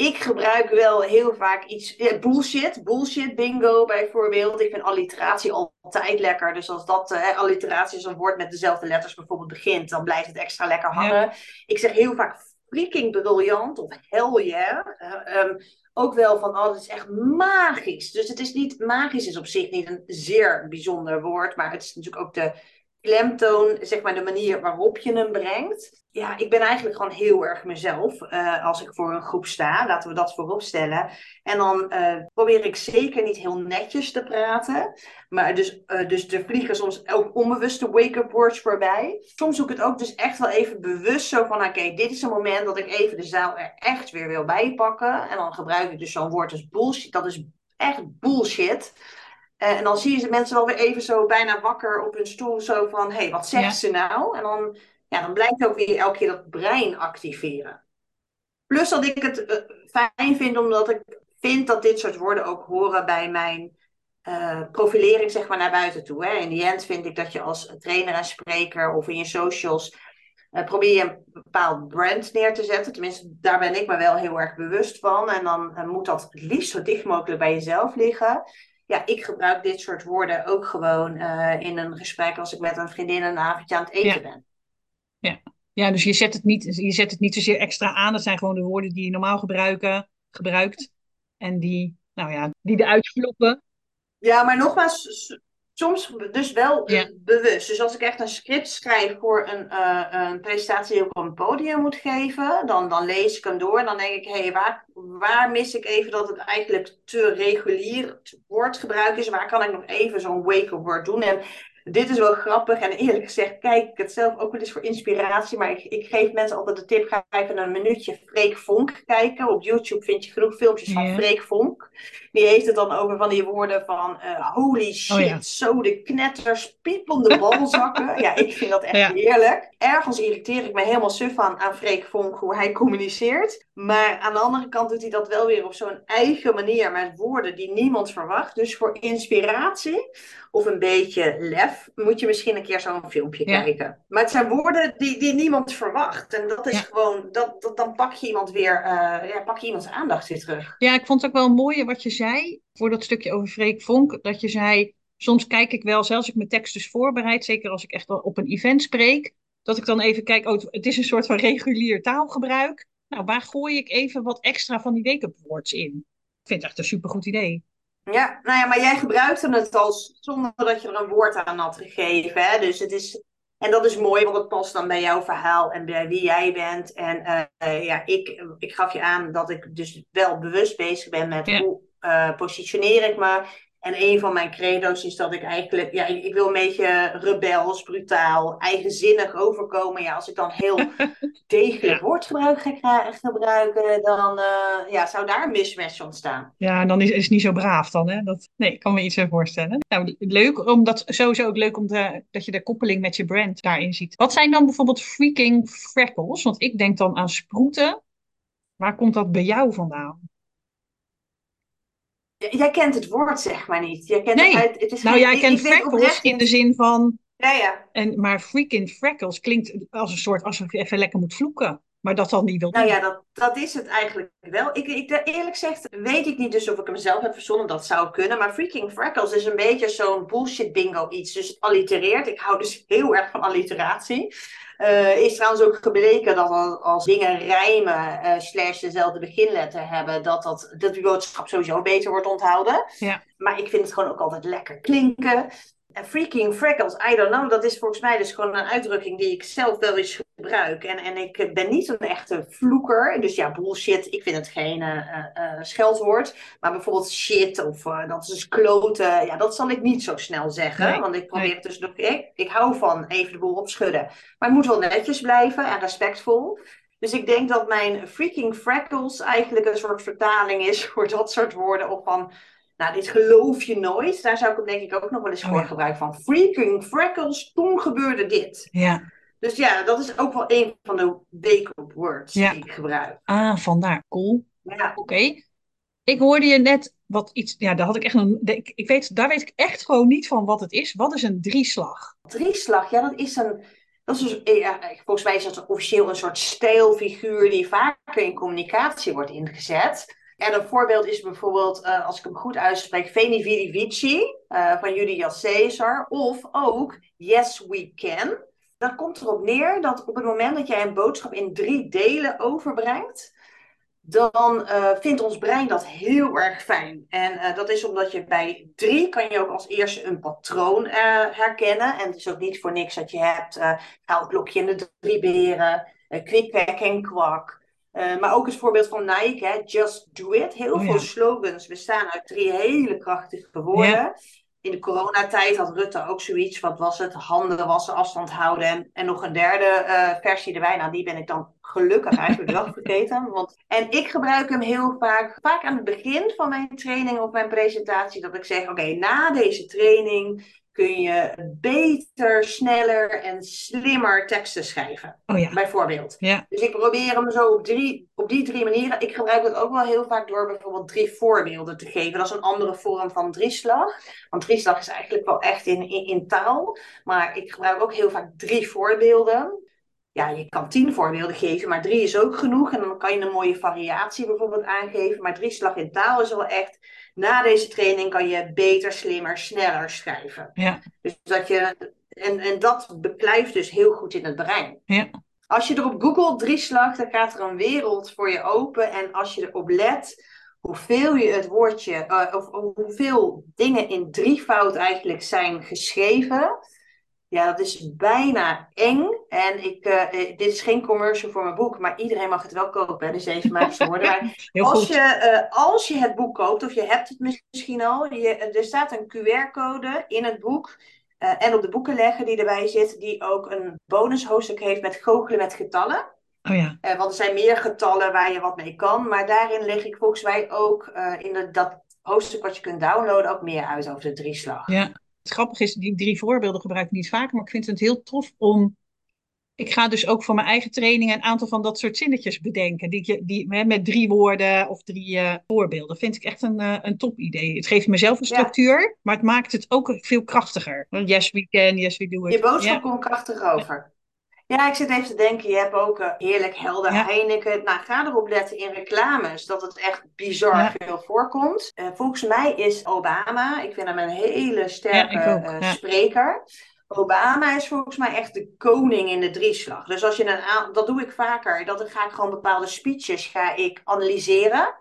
ik gebruik wel heel vaak iets. Ja, bullshit, bullshit bingo bijvoorbeeld. Ik vind alliteratie altijd lekker. Dus als dat uh, alliteratie is een woord met dezelfde letters bijvoorbeeld begint, dan blijft het extra lekker hangen. Ik zeg heel vaak freaking briljant of hell yeah. Uh, ook wel van, oh, dat is echt magisch. Dus het is niet, magisch is op zich niet een zeer bijzonder woord, maar het is natuurlijk ook de klemtoon, zeg maar de manier waarop je hem brengt ja, ik ben eigenlijk gewoon heel erg mezelf uh, als ik voor een groep sta. Laten we dat voorop stellen. En dan uh, probeer ik zeker niet heel netjes te praten. Maar dus, uh, dus er vliegen soms ook onbewuste wake-up words voorbij. Soms zoek ik het ook dus echt wel even bewust zo van... Oké, dit is een moment dat ik even de zaal er echt weer wil bijpakken. En dan gebruik ik dus zo'n woord als bullshit. Dat is echt bullshit. En dan zie je mensen wel weer even zo bijna wakker op hun stoel. Zo van, hé, hey, wat zegt ze nou? En dan ja, dan blijkt ook weer elke keer dat brein activeren. Plus dat ik het uh, fijn vind, omdat ik vind dat dit soort woorden ook horen bij mijn uh, profilering zeg maar, naar buiten toe. Hè. In die end vind ik dat je als trainer en spreker of in je socials uh, probeer je een bepaald brand neer te zetten. Tenminste, daar ben ik me wel heel erg bewust van. En dan moet dat het liefst zo dicht mogelijk bij jezelf liggen. Ja, ik gebruik dit soort woorden ook gewoon in een gesprek als ik met een vriendin een avondje aan het eten ben. Ja. ja, dus je zet, het niet, je zet het niet zozeer extra aan. Dat zijn gewoon de woorden die je normaal gebruiken, gebruikt. En die, nou ja, die eruit vloppen. Ja, maar nogmaals, soms dus wel bewust. Dus als ik echt een script schrijf voor een, uh, een presentatie die ik op een podium moet geven, dan, dan lees ik hem door en dan denk ik, hé, hey, waar, waar mis ik even dat het eigenlijk te regulier woordgebruik is? Waar kan ik nog even zo'n wake-up word doen? En dit is wel grappig en eerlijk gezegd kijk ik het zelf ook wel eens voor inspiratie. Maar ik, ik geef mensen altijd de tip, ga even een minuutje Freek Vonk kijken. Op YouTube vind je genoeg filmpjes van Freek Vonk. Die heeft het dan over van die woorden van uh, holy shit, oh, zo de knetters, piepende balzakken. (laughs) ja, ik vind dat echt heerlijk. Ergens irriteer ik me helemaal suf aan, aan Freek Vonk, hoe hij communiceert. Maar aan de andere kant doet hij dat wel weer op zo'n eigen manier met woorden die niemand verwacht. Dus voor inspiratie of een beetje lef, moet je misschien een keer zo'n filmpje kijken. Maar het zijn woorden die, die niemand verwacht. En dat is gewoon, dat, dat, dan pak je iemand weer, uh, ja, pak je iemands aandacht weer terug. Ja, ik vond het ook wel mooi wat je zei, voor dat stukje over Freek Vonk, dat je zei, soms kijk ik wel, zelfs als ik mijn tekst dus voorbereid, zeker als ik echt op een event spreek, dat ik dan even kijk, oh, het is een soort van regulier taalgebruik. Nou, waar gooi ik even wat extra van die wake-up words in? Ik vind het echt een supergoed idee. Ja, nou ja, maar jij gebruikte het als zonder dat je er een woord aan had gegeven. Hè? Dus het is, en dat is mooi, want het past dan bij jouw verhaal en bij wie jij bent. En uh, ja, ik, ik gaf je aan dat ik dus wel bewust bezig ben met hoe uh, positioneer ik me. En een van mijn credo's is dat ik eigenlijk, ja, ik, wil een beetje rebels, brutaal, eigenzinnig overkomen. Ja, als ik dan heel (laughs) degelijk woordgebruik ga gebruiken, dan uh, ja, zou daar een mismatch ontstaan. Ja, dan is, is het niet zo braaf dan, hè? Dat, nee, ik kan me iets voorstellen. Nou, leuk, omdat sowieso ook leuk om de, dat je de koppeling met je brand daarin ziet. Wat zijn dan bijvoorbeeld freaking freckles? Want ik denk dan aan sproeten. Waar komt dat bij jou vandaan? Jij kent het woord, zeg maar niet. Jij kent nee. Het, het is nou, jij kent freckles in de zin van... Ja, ja. En, maar freaking freckles klinkt als een soort alsof je even lekker moet vloeken. Maar dat dan niet wil Nou ja, dat, dat is het eigenlijk wel. Ik, ik, eerlijk gezegd weet ik niet dus of ik hem zelf heb verzonnen. Dat zou kunnen. Maar freaking freckles is een beetje zo'n bullshit bingo iets. Dus het allitereert. Ik hou dus heel erg van alliteratie. Uh, is trouwens ook gebleken dat als dingen rijmen uh, slash dezelfde beginletter hebben, dat, dat, dat die boodschap sowieso beter wordt onthouden. Ja. Maar ik vind het gewoon ook altijd lekker klinken. En freaking freckles, I don't know. Dat is volgens mij dus gewoon een uitdrukking die ik zelf wel eens gebruik. En, en ik ben niet een echte vloeker. Dus ja, bullshit, ik vind het geen uh, uh, scheldwoord. Maar bijvoorbeeld shit of uh, dat is kloten. Ja, dat zal ik niet zo snel zeggen. Nee, want ik probeer nee. het dus... Ik, ik hou van even de boel opschudden. Maar het moet wel netjes blijven en respectvol. Dus ik denk dat mijn freaking freckles eigenlijk een soort vertaling is (laughs) voor dat soort woorden. Of van, nou, dit geloof je nooit. Daar zou ik hem denk ik ook nog wel eens Oh voor ja. gebruiken. Van freaking freckles, toen gebeurde dit. Ja. Dus ja, dat is ook wel een van de wake-up words Ja. die ik gebruik. Ah, vandaar. Cool. Ja, Oké. Ik hoorde je net wat iets. Ja, daar had ik echt een. Ik, ik weet, daar weet ik echt gewoon niet van wat het is. Wat is een drieslag? drieslag, ja, dat is een... Dat is dus, ja, volgens mij is dat officieel een soort stijlfiguur die vaker in communicatie wordt ingezet. En een voorbeeld is bijvoorbeeld, eh, als ik hem goed uitspreek, Veni Vidi Vici eh, van Julius Caesar. Of ook Yes We Can. Dat komt erop neer dat op het moment dat jij een boodschap in drie delen overbrengt, dan eh, vindt ons brein dat heel erg fijn. En dat is omdat je bij drie kan je ook als eerste een patroon herkennen. En het is ook niet voor niks dat je hebt uh, goudklokje en de drie beren, uh, kwik, kwek en kwak. Uh, maar ook het voorbeeld van Nike, hè, just do it. Heel Oh, ja. veel slogans bestaan uit drie hele krachtige woorden. Ja. In de coronatijd had Rutte ook zoiets. Wat was het? Handen wassen, afstand houden. En, en nog een derde uh, versie erbij. Nou, die ben ik dan gelukkig eigenlijk wel vergeten. (laughs) Want, en ik gebruik hem heel vaak. Vaak aan het begin van mijn training of mijn presentatie. Dat ik zeg, oké, okay, na deze training kun je beter, sneller en slimmer teksten schrijven. Oh ja. Bijvoorbeeld. Ja. Dus ik probeer hem zo op, drie, op die drie manieren. Ik gebruik het ook wel heel vaak door bijvoorbeeld drie voorbeelden te geven. Dat is een andere vorm van drieslag. Want drieslag is eigenlijk wel echt in, in, in taal. Maar ik gebruik ook heel vaak drie voorbeelden. Ja, je kan tien voorbeelden geven, maar drie is ook genoeg. En dan kan je een mooie variatie bijvoorbeeld aangeven. Maar drieslag in taal is wel echt... Na deze training kan je beter, slimmer, sneller schrijven. Ja. Dus dat je... En, en dat beklijft dus heel goed in het brein. Ja. Als je erop googelt drieslag, dan gaat er een wereld voor je open. En als je erop let hoeveel je het woordje, uh, of, of, hoeveel dingen in drievoud eigenlijk zijn geschreven. Ja, dat is bijna eng. En ik, uh, dit is geen commercial voor mijn boek, maar iedereen mag het wel kopen. Hè? Dus deze (laughs) magische woorden. als, je, uh, als je het boek koopt, of je hebt het misschien al, je, er staat een QR-code in het boek. Uh, en op de boekenlegger die erbij zit, die ook een bonus hoofdstuk heeft met goochelen met getallen. Oh ja. Want er zijn meer getallen waar je wat mee kan. Maar daarin leg ik volgens mij ook in de, dat hoofdstuk wat je kunt downloaden ook meer uit over de drieslag. Ja, het grappige is, die drie voorbeelden gebruik ik niet vaker. Maar ik vind het heel tof om... Ik ga dus ook voor mijn eigen training een aantal van dat soort zinnetjes bedenken. Die, die, met drie woorden of drie uh, voorbeelden. Vind ik echt een, uh, een top idee. Het geeft mezelf een structuur, ja. maar het maakt het ook veel krachtiger. Yes, we can, yes, we do it. Je boodschap ja. komt krachtig over. Ja, ik zit even te denken, je hebt ook uh, heerlijk helder Ja. Heineken. Nou, ga erop letten in reclames dat het echt bizar Ja. veel voorkomt. Uh, volgens mij is Obama, ik vind hem een hele sterke Ja, ik ook, uh, ja. spreker. Obama is volgens mij echt de koning in de drieslag. Dus als je een aan- dat doe ik vaker, dat dan ga ik gewoon bepaalde speeches ga ik analyseren.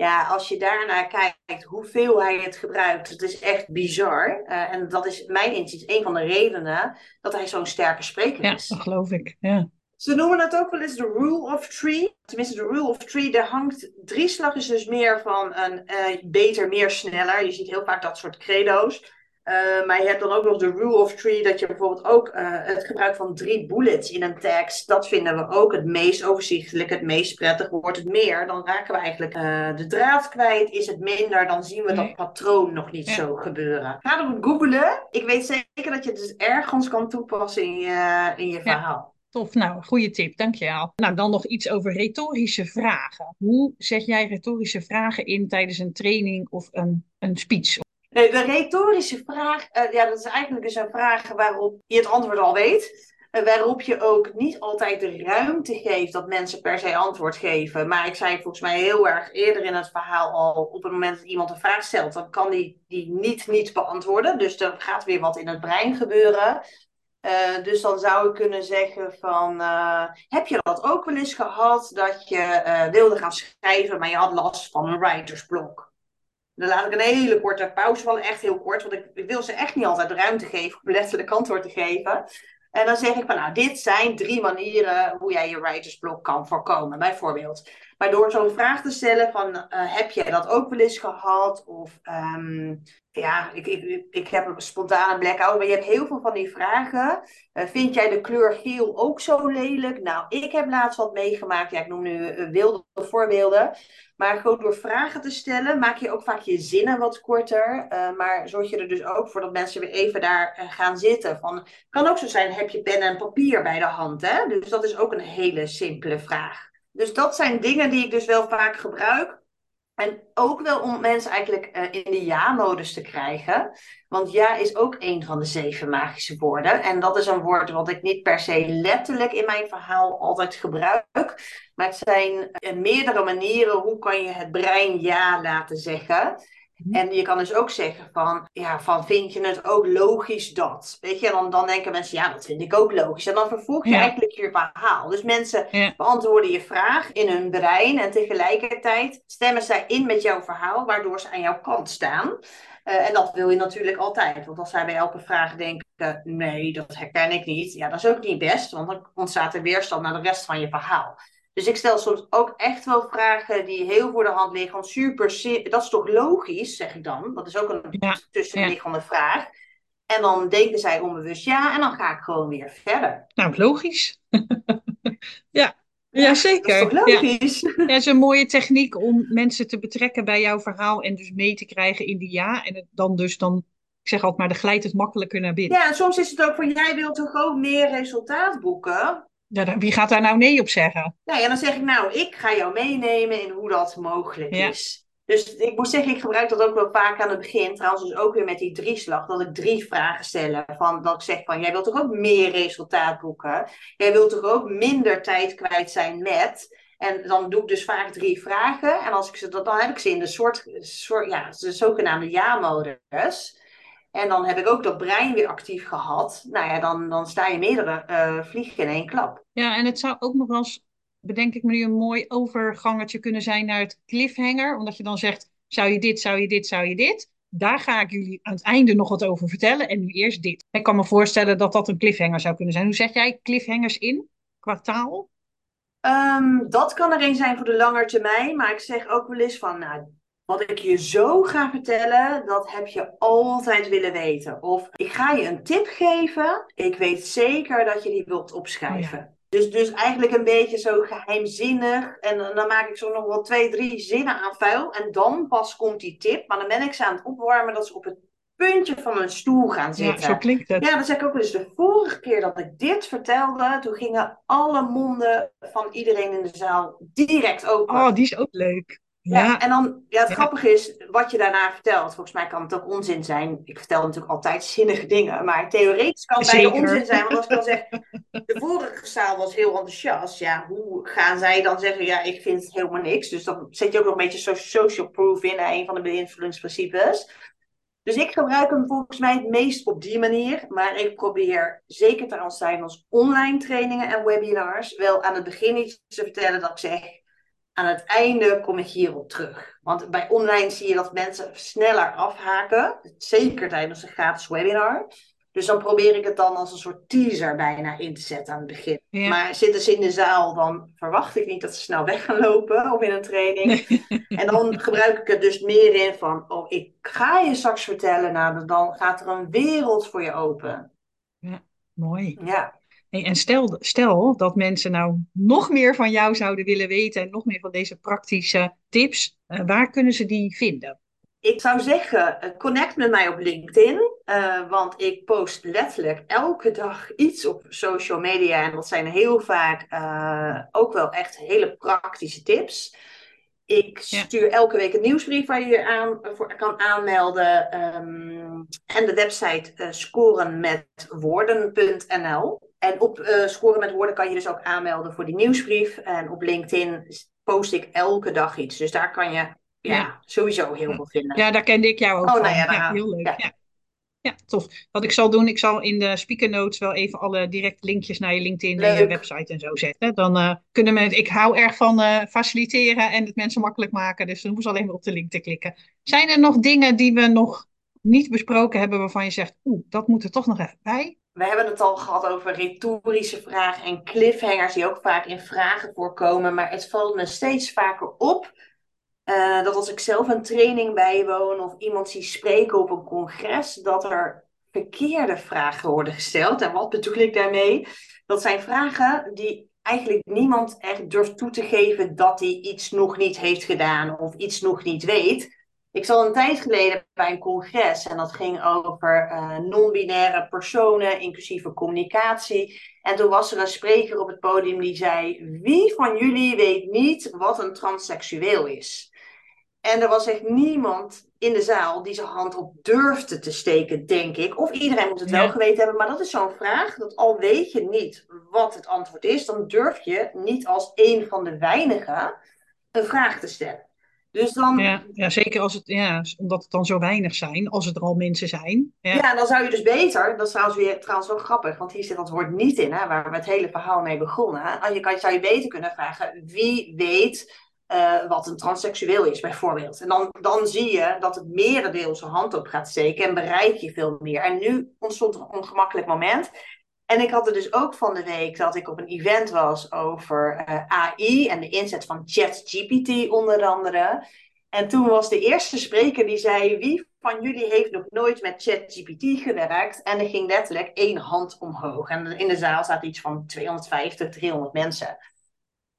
Ja, als je daarnaar kijkt hoeveel hij het gebruikt, het is echt bizar. Uh, en dat is mijn inzicht een van de redenen dat hij zo'n sterke spreker Ja, is. dat geloof ik. Ja. Ze noemen het ook wel eens de rule of tree. Tenminste, de rule of tree, daar hangt... Drieslag is dus meer van een uh, beter, meer, sneller. Je ziet heel vaak dat soort credo's. Uh, maar je hebt dan ook nog de rule of tree, dat je bijvoorbeeld ook uh, het gebruik van drie bullets in een tekst, dat vinden we ook het meest overzichtelijk, het meest prettig. Wordt het meer, dan raken we eigenlijk uh, de draad kwijt. Is het minder, dan zien we Nee. dat patroon nog niet Ja. zo gebeuren. Ga erop googelen. Ik weet zeker dat je het dus ergens kan toepassen in je, in je verhaal. Tof, nou, goede tip, dankjewel. Nou, dan nog iets over retorische vragen. Hoe zet jij retorische vragen in tijdens een training of een, een speech? Nee, de retorische vraag, uh, ja, dat is eigenlijk dus een vraag waarop je het antwoord al weet. Uh, waarop je ook niet altijd de ruimte geeft dat mensen per se antwoord geven. Maar ik zei volgens mij heel erg eerder in het verhaal al, op het moment dat iemand een vraag stelt, dan kan die die niet niet beantwoorden. Dus er gaat weer wat in het brein gebeuren. Uh, dus dan zou ik kunnen zeggen van, heb je dat ook wel eens gehad dat je wilde gaan schrijven, maar je had last van een writersblok? Dan laat ik een hele korte pauze vallen, echt heel kort, want ik, ik wil ze echt niet altijd ruimte geven om letterlijk antwoord te geven. En dan zeg ik van, nou, dit zijn drie manieren hoe jij je writersblok kan voorkomen, bijvoorbeeld. Maar door zo'n vraag te stellen van, uh, heb jij dat ook wel eens gehad? Of, um, ja, ik, ik, ik heb een spontane blackout, maar je hebt heel veel van die vragen. Uh, vind jij de kleur geel ook zo lelijk? Nou, ik heb laatst wat meegemaakt. Ja, ik noem nu uh, wilde voorbeelden. Maar gewoon door vragen te stellen, maak je ook vaak je zinnen wat korter. maar zorg je er dus ook voor dat mensen weer even daar gaan zitten. Van, kan ook zo zijn, heb je pen en papier bij de hand? Hè? Dus dat is ook een hele simpele vraag. Dus dat zijn dingen die ik dus wel vaak gebruik. En ook wel om mensen eigenlijk uh, in de ja-modus te krijgen. Want ja is ook een van de zeven magische woorden. En dat is een woord wat ik niet per se letterlijk in mijn verhaal altijd gebruik. Maar het zijn uh, meerdere manieren hoe kan je het brein ja laten zeggen. Mhm. En je kan dus ook zeggen van, ja, van vind je het ook logisch dat? Weet je, dan, dan denken mensen, ja, dat vind ik ook logisch. En dan vervolg je eigenlijk je verhaal. Dus mensen beantwoorden je vraag in hun brein en tegelijkertijd stemmen zij in met jouw verhaal, waardoor ze aan jouw kant staan. Uh, en dat wil je natuurlijk altijd. Want als zij bij elke vraag denken, nee, dat herken ik niet. Ja, dat is ook niet best, want dan ontstaat er weerstand naar de rest van je verhaal. Dus ik stel soms ook echt wel vragen die heel voor de hand liggen. Want super, dat is toch logisch, zeg ik dan. Dat is ook een ja. tussenliggende vraag. En dan denken zij onbewust ja, en dan ga ik gewoon weer verder. Nou, logisch. (laughs) ja. Ja, zeker. Dat is logisch? Ja. ja, is een mooie techniek om mensen te betrekken bij jouw verhaal en dus mee te krijgen in die ja. En het dan dus dan, ik zeg altijd maar, de glijdt het makkelijker naar binnen. Ja, en soms is het ook van, jij wilt toch ook meer resultaat boeken? Ja, wie gaat daar nou nee op zeggen? Nou ja, dan zeg ik nou, ik ga jou meenemen in hoe dat mogelijk is. Dus ik moet zeggen, ik gebruik dat ook wel vaak aan het begin. Trouwens, dus ook weer met die drieslag. Dat ik drie vragen stel. Van, dat ik zeg van, jij wilt toch ook meer resultaat boeken? Jij wilt toch ook minder tijd kwijt zijn met... En dan doe ik dus vaak drie vragen. En als ik ze, dan heb ik ze in de soort, soort ja, de zogenaamde ja-modus. En dan heb ik ook dat brein weer actief gehad. Nou ja, dan, dan sta je meerdere uh, vliegen in één klap. Ja, en het zou ook nog wel eens, bedenk ik me nu, een mooi overgangetje kunnen zijn naar het cliffhanger. Omdat je dan zegt, zou je dit, zou je dit, zou je dit? Daar ga ik jullie aan het einde nog wat over vertellen. En nu eerst dit. Ik kan me voorstellen dat dat een cliffhanger zou kunnen zijn. Hoe zeg jij cliffhangers in? Kwartaal? Um, dat kan er een zijn voor de lange termijn. Maar ik zeg ook wel eens van, nou, wat ik je zo ga vertellen, dat heb je altijd willen weten. Of ik ga je een tip geven. Ik weet zeker dat je die wilt opschrijven. Oh dus, dus eigenlijk een beetje zo geheimzinnig. En dan maak ik zo nog wel twee, drie zinnen aan vuil. En dan pas komt die tip. Maar dan ben ik ze aan het opwarmen dat ze op het puntje van mijn stoel gaan zitten. Ja, zo klinkt het. Ja, dat zeg ik ook eens. De vorige keer dat ik dit vertelde, toen gingen alle monden van iedereen in de zaal direct open. Oh, die is ook leuk. Ja, en dan, ja, het grappige is wat je daarna vertelt. Volgens mij kan het ook onzin zijn. Ik vertel natuurlijk altijd zinnige dingen, maar theoretisch kan het bijna onzin zijn. Want als ik dan zeg, de vorige zaal was heel enthousiast. Ja, hoe gaan zij dan zeggen, ja, ik vind het helemaal niks. Dus dan zet je ook nog een beetje social proof in, een van de beïnvloedingsprincipes. Dus ik gebruik hem volgens mij het meest op die manier. Maar ik probeer zeker trouwens tijdens online trainingen en webinars wel aan het begin iets te vertellen dat ik zeg aan het einde kom ik hierop terug. Want bij online zie je dat mensen sneller afhaken. Zeker tijdens een gratis webinar. Dus dan probeer ik het dan als een soort teaser bijna in te zetten aan het begin. Maar zitten ze in de zaal, dan verwacht ik niet dat ze snel weg gaan lopen of in een training. (laughs) En dan gebruik ik het dus meer in van, oh, ik ga je straks vertellen, nou, dan gaat er een wereld voor je open. Ja, mooi. Ja en stel, stel dat mensen nou nog meer van jou zouden willen weten en nog meer van deze praktische tips, uh, waar kunnen ze die vinden? Ik zou zeggen, eh, connect met mij op LinkedIn, uh, want ik post letterlijk elke dag iets op social media en dat zijn heel vaak ook wel echt hele praktische tips. Ik stuur elke week een nieuwsbrief waar je je aan, voor kan aanmelden. Um, en de website uh, scorenmetwoorden.nl. En op uh, Scoren met Woorden kan je dus ook aanmelden voor die nieuwsbrief. En op LinkedIn post ik elke dag iets. Dus daar kan je ja, sowieso heel veel vinden. Ja, daar kende ik jou ook oh, van. Nou ja, ja, heel leuk. Ja. Ja, tof. Wat ik zal doen, ik zal in de speaker notes wel even alle direct linkjes naar je LinkedIn en je Leuk. website en zo zetten. Dan eh, kunnen we, ik hou erg van eh, faciliteren en het mensen makkelijk maken. Dus dan hoeven ze alleen maar op de link te klikken. Zijn er nog dingen die we nog niet besproken hebben waarvan je zegt, oeh, dat moet er toch nog even bij? We hebben het al gehad over retorische vragen en cliffhangers die ook vaak in vragen voorkomen. Maar het valt me steeds vaker op eh, dat als ik zelf een training bijwoon of iemand zie spreken op een congres, dat er verkeerde vragen worden gesteld. En wat bedoel ik daarmee? Dat zijn vragen die eigenlijk niemand echt durft toe te geven dat hij iets nog niet heeft gedaan of iets nog niet weet. Ik zat een tijd geleden bij een congres en dat ging over uh, non-binaire personen, inclusieve communicatie. En toen was er een spreker op het podium die zei: Wie van jullie weet niet wat een transseksueel is? En er was echt niemand in de zaal die zijn hand op durfde te steken, denk ik. Of iedereen moet het wel geweten hebben, maar dat is zo'n vraag. Dat al weet je niet wat het antwoord is, dan durf je niet als een van de weinigen een vraag te stellen. Dus dan... Ja, ja zeker als het, ja, omdat het dan zo weinig zijn, als het er al mensen zijn. Ja. ja, dan zou je dus beter, dat is trouwens weer trouwens wel grappig, want hier zit dat woord niet in, hè, waar we het hele verhaal mee begonnen. Je kan, zou je beter kunnen vragen, wie weet uh, wat een transseksueel is, bijvoorbeeld. En dan, dan zie je dat het merendeel zijn hand op gaat steken en bereik je veel meer. En nu ontstond een ongemakkelijk moment. En ik had er dus ook van de week dat ik op een event was over uh, AI en de inzet van ChatGPT onder andere. En toen was de eerste spreker die zei: Wie van jullie heeft nog nooit met ChatGPT gewerkt? En er ging letterlijk één hand omhoog. En in de zaal staat iets van 250, 300 mensen.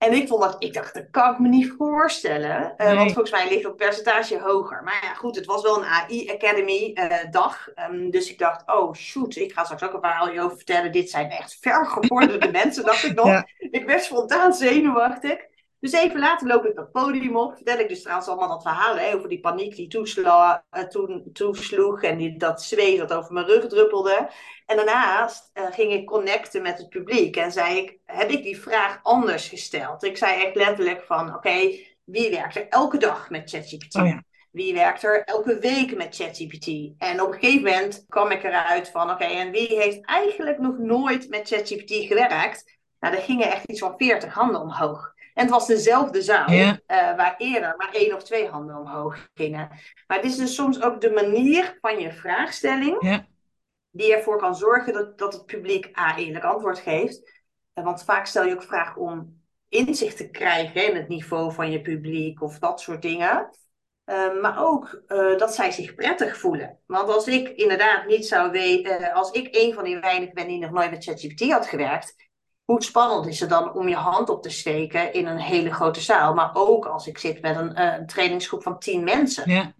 En ik vond dat, ik dacht, dat kan ik me niet voorstellen. Uh, Want volgens mij ligt het percentage hoger. Maar ja, goed, het was wel een AI Academy uh, dag. Um, dus ik dacht, oh shoot, ik ga straks ook een verhaal over vertellen. Dit zijn echt vergevorderde (laughs) mensen, dacht ik nog. Ja. Ik werd spontaan zenuwachtig. Dus even later loop ik het podium op. Vertel ik dus trouwens allemaal dat verhaal hè, over die paniek die toesla, uh, toen, toesloeg. En die, dat zweet dat over mijn rug druppelde. En daarnaast uh, ging ik connecten met het publiek. En zei ik, heb ik die vraag anders gesteld? Ik zei echt letterlijk van, oké, okay, wie werkt er elke dag met ChatGPT? Oh ja. Wie werkt er elke week met ChatGPT? En op een gegeven moment kwam ik eruit van, oké, okay, en wie heeft eigenlijk nog nooit met ChatGPT gewerkt? Nou, er gingen echt iets van 40 handen omhoog. En het was dezelfde zaal, uh, waar eerder maar één of twee handen omhoog gingen. Maar het is dus soms ook de manier van je vraagstelling Ja. die ervoor kan zorgen dat, dat het publiek A eerlijk antwoord geeft. Uh, want vaak stel je ook vragen om inzicht te krijgen in het niveau van je publiek of dat soort dingen. Uh, maar ook uh, dat zij zich prettig voelen. Want als ik inderdaad niet zou weten, uh, als ik een van die weinigen ben die nog nooit met ChatGPT had gewerkt, hoe spannend is het dan om je hand op te steken in een hele grote zaal? Maar ook als ik zit met een, een trainingsgroep van tien mensen. Ja.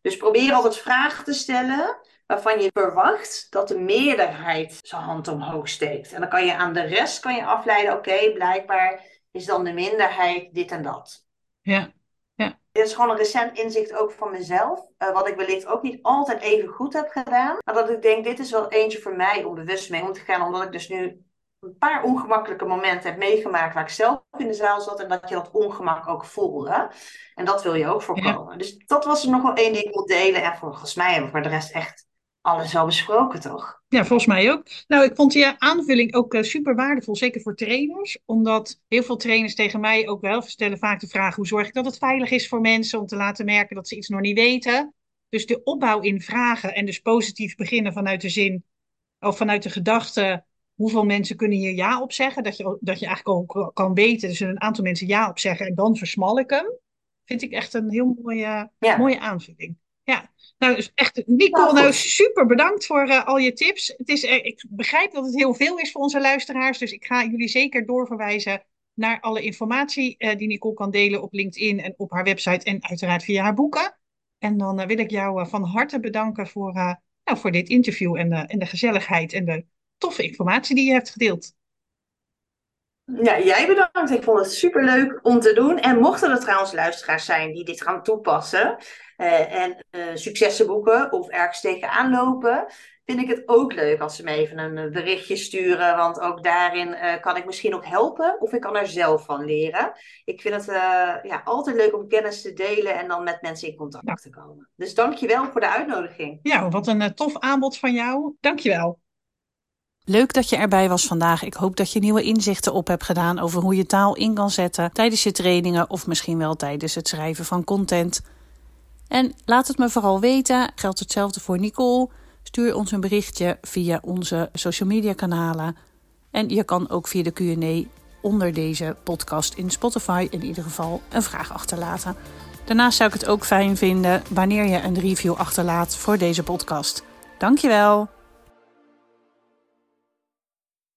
Dus probeer altijd vragen te stellen waarvan je verwacht dat de meerderheid zijn hand omhoog steekt. En dan kan je aan de rest kan je afleiden, oké, okay, blijkbaar is dan de minderheid dit en dat. Ja. Ja. Dit is gewoon een recent inzicht ook van mezelf. Uh, wat ik wellicht ook niet altijd even goed heb gedaan. Maar dat ik denk, dit is wel eentje voor mij om bewust mee om te gaan. Omdat ik dus nu een paar ongemakkelijke momenten heb meegemaakt waar ik zelf in de zaal zat en dat je dat ongemak ook voelde. En dat wil je ook voorkomen. Ja. Dus dat was er nog wel één ding ik wil delen. En volgens mij hebben we voor de rest echt alles wel besproken, toch? Ja, volgens mij ook. Nou, ik vond je aanvulling ook uh, super waardevol, zeker voor trainers. Omdat heel veel trainers tegen mij ook wel stellen vaak de vraag... hoe zorg ik dat het veilig is voor mensen om te laten merken dat ze iets nog niet weten. Dus de opbouw in vragen en dus positief beginnen vanuit de zin... of vanuit de gedachte hoeveel mensen kunnen hier ja op zeggen. Dat je, dat je eigenlijk ook kan weten, dus een aantal mensen ja op zeggen en dan versmal ik hem. Vind ik echt een heel mooie, ja. mooie aanvulling. Ja, nou dus echt, Nicole, nou, super bedankt voor uh, al je tips. Het is, uh, ik begrijp dat het heel veel is voor onze luisteraars, dus ik ga jullie zeker doorverwijzen naar alle informatie uh, die Nicole kan delen op LinkedIn en op haar website en uiteraard via haar boeken. En dan wil ik jou van harte bedanken voor, nou, voor dit interview en, en de gezelligheid en de toffe informatie die je hebt gedeeld. Ja, jij bedankt. Ik vond het super leuk om te doen. En mochten er trouwens luisteraars zijn die dit gaan toepassen uh, en uh, successen boeken of ergens tegenaan lopen, vind ik het ook leuk als ze me even een berichtje sturen. Want ook daarin uh, kan ik misschien ook helpen of ik kan er zelf van leren. Ik vind het ja, altijd leuk om kennis te delen en dan met mensen in contact ja. te komen. Dus dankjewel voor de uitnodiging. Ja, wat een tof aanbod van jou. Dankjewel. Leuk dat je erbij was vandaag. Ik hoop dat je nieuwe inzichten op hebt gedaan over hoe je taal in kan zetten tijdens je trainingen of misschien wel tijdens het schrijven van content. En laat het me vooral weten. Geldt hetzelfde voor Nicole. Stuur ons een berichtje via onze social media kanalen. En je kan ook via de Q&A onder deze podcast in Spotify in ieder geval een vraag achterlaten. Daarnaast zou ik het ook fijn vinden wanneer je een review achterlaat voor deze podcast. Dankjewel!